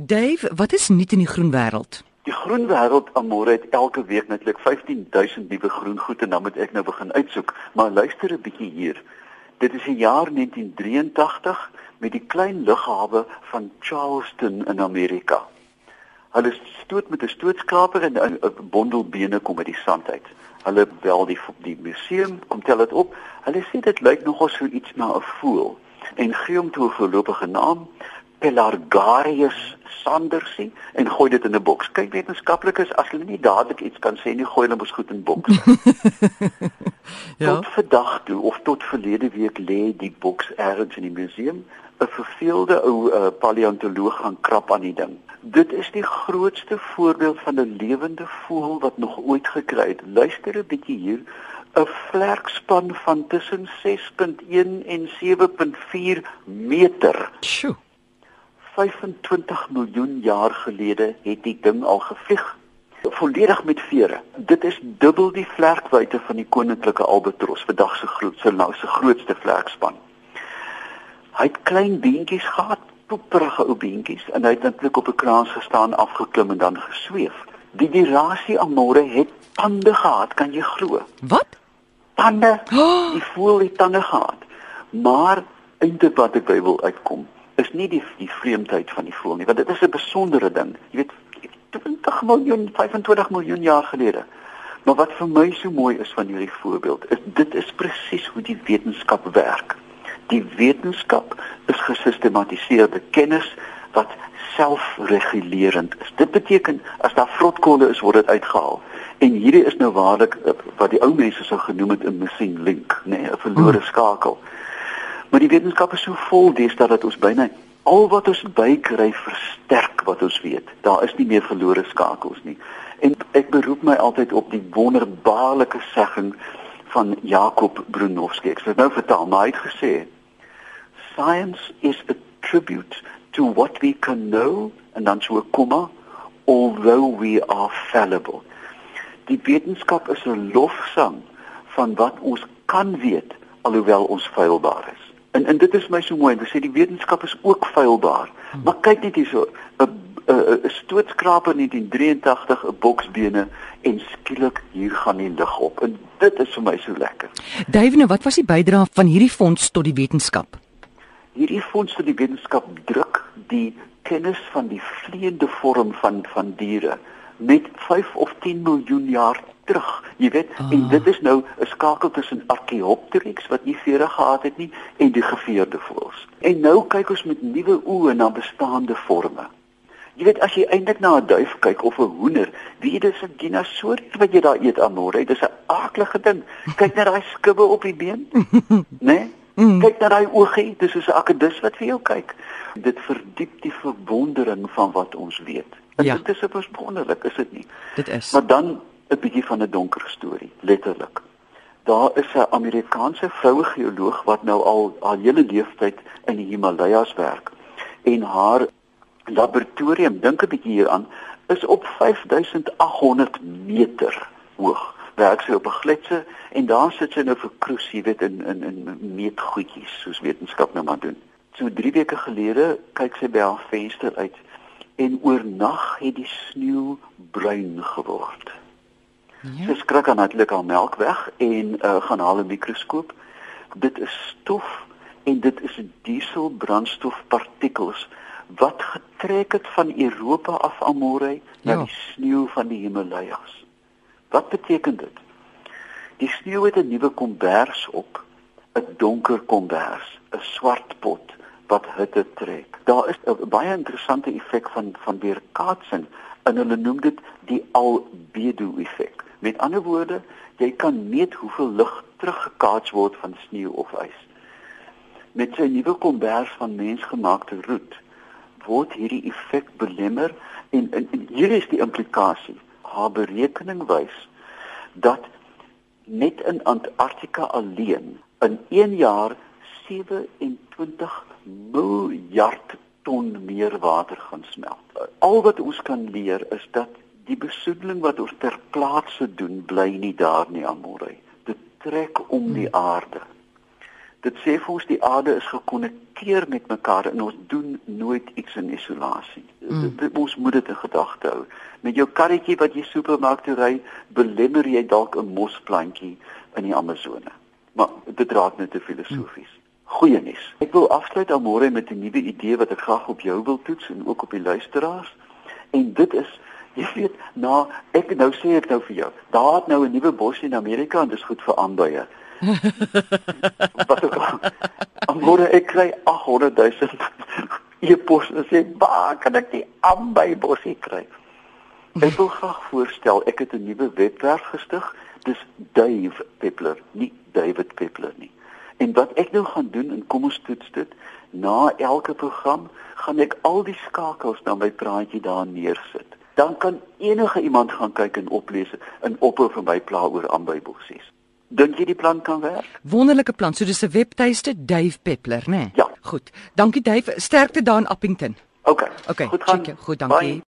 Dave, wat is nuut in die groen wêreld? Die groen wêreld Amore het elke week netlik 15000 nuwe groen goed en dan moet ek nou begin uitsoek. Maar luister 'n bietjie hier. Dit is die jaar 1983 met die klein lughawe van Charleston in Amerika. Hulle stoot met 'n stootskraper en 'n bondel bene kom uit die sand uit. Hulle bel die die museum, kom tel dit op. Hulle sê dit lyk nogal so iets na 'n voël en gee hom toe 'n voorlopige naam, Pelargarius sandersie en gooi dit in 'n boks. Kyk wetenskaplikes as hulle nie dadelik iets kan sê nie, gooi hulle mos goed in boks. ja. Tot vandag toe of tot verlede week lê die boks ergens in die museum. 'n Verveelde ou uh, paleontoloog gaan krap aan die ding. Dit is die grootste voorbeeld van 'n lewende voël wat nog ooit gekry het. Luister 'n bietjie hier. 'n Vlerkspan van tussen 6.1 en 7.4 meter. Sjoe. 25 miljoen jaar gelede het die ding al gevlieg volledig met vere. Dit is dubbel die vlerkwyte van die koninklike albatros, vandag se grootste nou se grootste vlerkspan. Hy het klein beentjies gehad, poeperige ou beentjies en hy het eintlik op 'n kraans gestaan, afgeklim en dan gesweef. Die dirasie amore het tande gehad, kan jy glo? Wat? Tande. Die voël het tande gehad. Maar eintlik wat ek by wil uitkom, is nie die die vreemdheid van die voël nie, want dit is 'n besondere ding. Jy weet 20 miljoen, 25 miljoen jaar gelede. Maar wat vir my so mooi is van hierdie voorbeeld, is dit is presies hoe die wetenskap werk. Die wetenskap is gesistematiseerde kennis wat selfregulerend is. Dit beteken as daar vrotkolle is, word dit uitgehaal. En hierdie is nou waarlik wat die ou mense sou genoem het 'n missing link, nê, nee, 'n verlore skakel. Maar die wetenskap is so vol deesdae dat ons byna al wat ons bykry versterk wat ons weet. Daar is nie meer verlore skakels nie. En ek beroep my altyd op die wonderbaarlike segging van Jakob Brunowski. Ek sê nou vertel, maar hy het gesê science is a tribute to what we can know and dan so 'n komma although we are fallible. Die wetenskap is 'n lofsang van wat ons kan weet alhoewel ons feilbaar is. En en dit is my so mooi, hulle sê die wetenskap is ook feilbaar. Hmm. Maar kyk net hierso, 'n 'n stootskraper in 1983, 'n boksbene en skielik hier gaan die lig op. En dit is vir my so lekker. Duivene, wat was die bydrae van hierdie fonds tot die wetenskap? Hierdie fonds tot die wetenskap druk die kennis van die vleiende vorm van van diere met 5 of 10 miljoen jaar terug. Jy weet, oh. en dit is nou 'n skakel tussen Archaeopteryx wat nie vere gehad het nie en die geveerde voëls. En nou kyk ons met nuwe oë na bestaande forme. Jy weet as jy eintlik na 'n duif kyk of 'n hoender, wie dit is 'n dinosour wat jy daar eet aan môre, dit is 'n aardige ding. Kyk net daai skubbe op die been. Né? Nee? Mm. Kyk na daai oogie, dis soos 'n akedus wat vir jou kyk. Dit verdiep die verwondering van wat ons weet. Ja. Dit is wonderlik, is dit nie? Dit is. Maar dan 'n bietjie van 'n donker storie, letterlik. Daar is 'n Amerikaanse vroue geoloog wat nou al haar hele lewenstyd in die Himalajas werk en haar laboratorium, dink 'n bietjie hieraan, is op 5800 meter hoog. Werk sy op 'n gletse en daar sit sy nou vir kroes, jy weet, in in in meetgoedjies soos wetenskap nou maar doen. So 3 weke gelede kyk sy by haar venster uit en oornag het die sneeu bruin geword. Ja. Sy skrik dan natuurlik al melk weg en uh, gaan haal 'n mikroskoop. Dit is stof en dit is dieselbrandstofpartikels wat getrek het van Europa af Amore na ja. die sneeu van die Himalajas. Wat beteken dit? Die sneeu het 'n nuwe kombers op, 'n donker kombers, 'n swart pot wat hitte trek. Daar is 'n baie interessante effek van van weerkaatsing en hulle noem dit die albedo effek. Met ander woorde, jy kan meet hoeveel lig teruggekaats word van sneeu of ys. Met sy nuwe kombers van mensgemaakte roet word hierdie effek belemmer en, en, en hier is die implikasie. Haar berekening wys dat net in Antarktika alleen in 1 jaar 27 miljard ton meer water gaan smelt. Al wat ons kan leer is dat die besoedeling wat ons ter plaatse doen bly nie daar nie amore dit trek om die hmm. aarde Dit sê vir ons die aarde is gekonnekteer met mekaar en ons doen nooit iets in isolasie. Mm. Ons moet dit in gedagte hou. Met jou karretjie wat jy supermark toe ry, belemmer jy dalk 'n mosplantjie in die Amazone. Maar dit raak net te filosofies. Goeie nuus. Ek wil afsluit aan môre met 'n nuwe idee wat ek graag op jou wil toets en ook op die luisteraars. En dit is Jy weet, nou ek nou sê ek nou vir jou, daar het nou 'n nuwe bos in Amerika en dit is goed vir aanbye. Wat ook al. Môre ek kry 800 000 e-pos en sê, "Waar kan ek die aanbye bosie kry?" Ek wil graag voorstel, ek het 'n nuwe webwerf gestig. Dis Dave Peppler, nie David Peppler nie. En wat ek nou gaan doen en kom ons toets dit, na elke program gaan ek al die skakels na my praatjie daar neersit. Dan kan enige iemand gaan kyk en oplees en ophou vir my pla oor aanbybossies. Dink jy die plan kan werk? Wonderlike plan. So dis 'n webtuiste Dave Peppler, né? Nee? Ja. Goed. Dankie Dave. Sterkte daar in Appington. OK. OK. Goed gaan. Goed, dankie. Bye.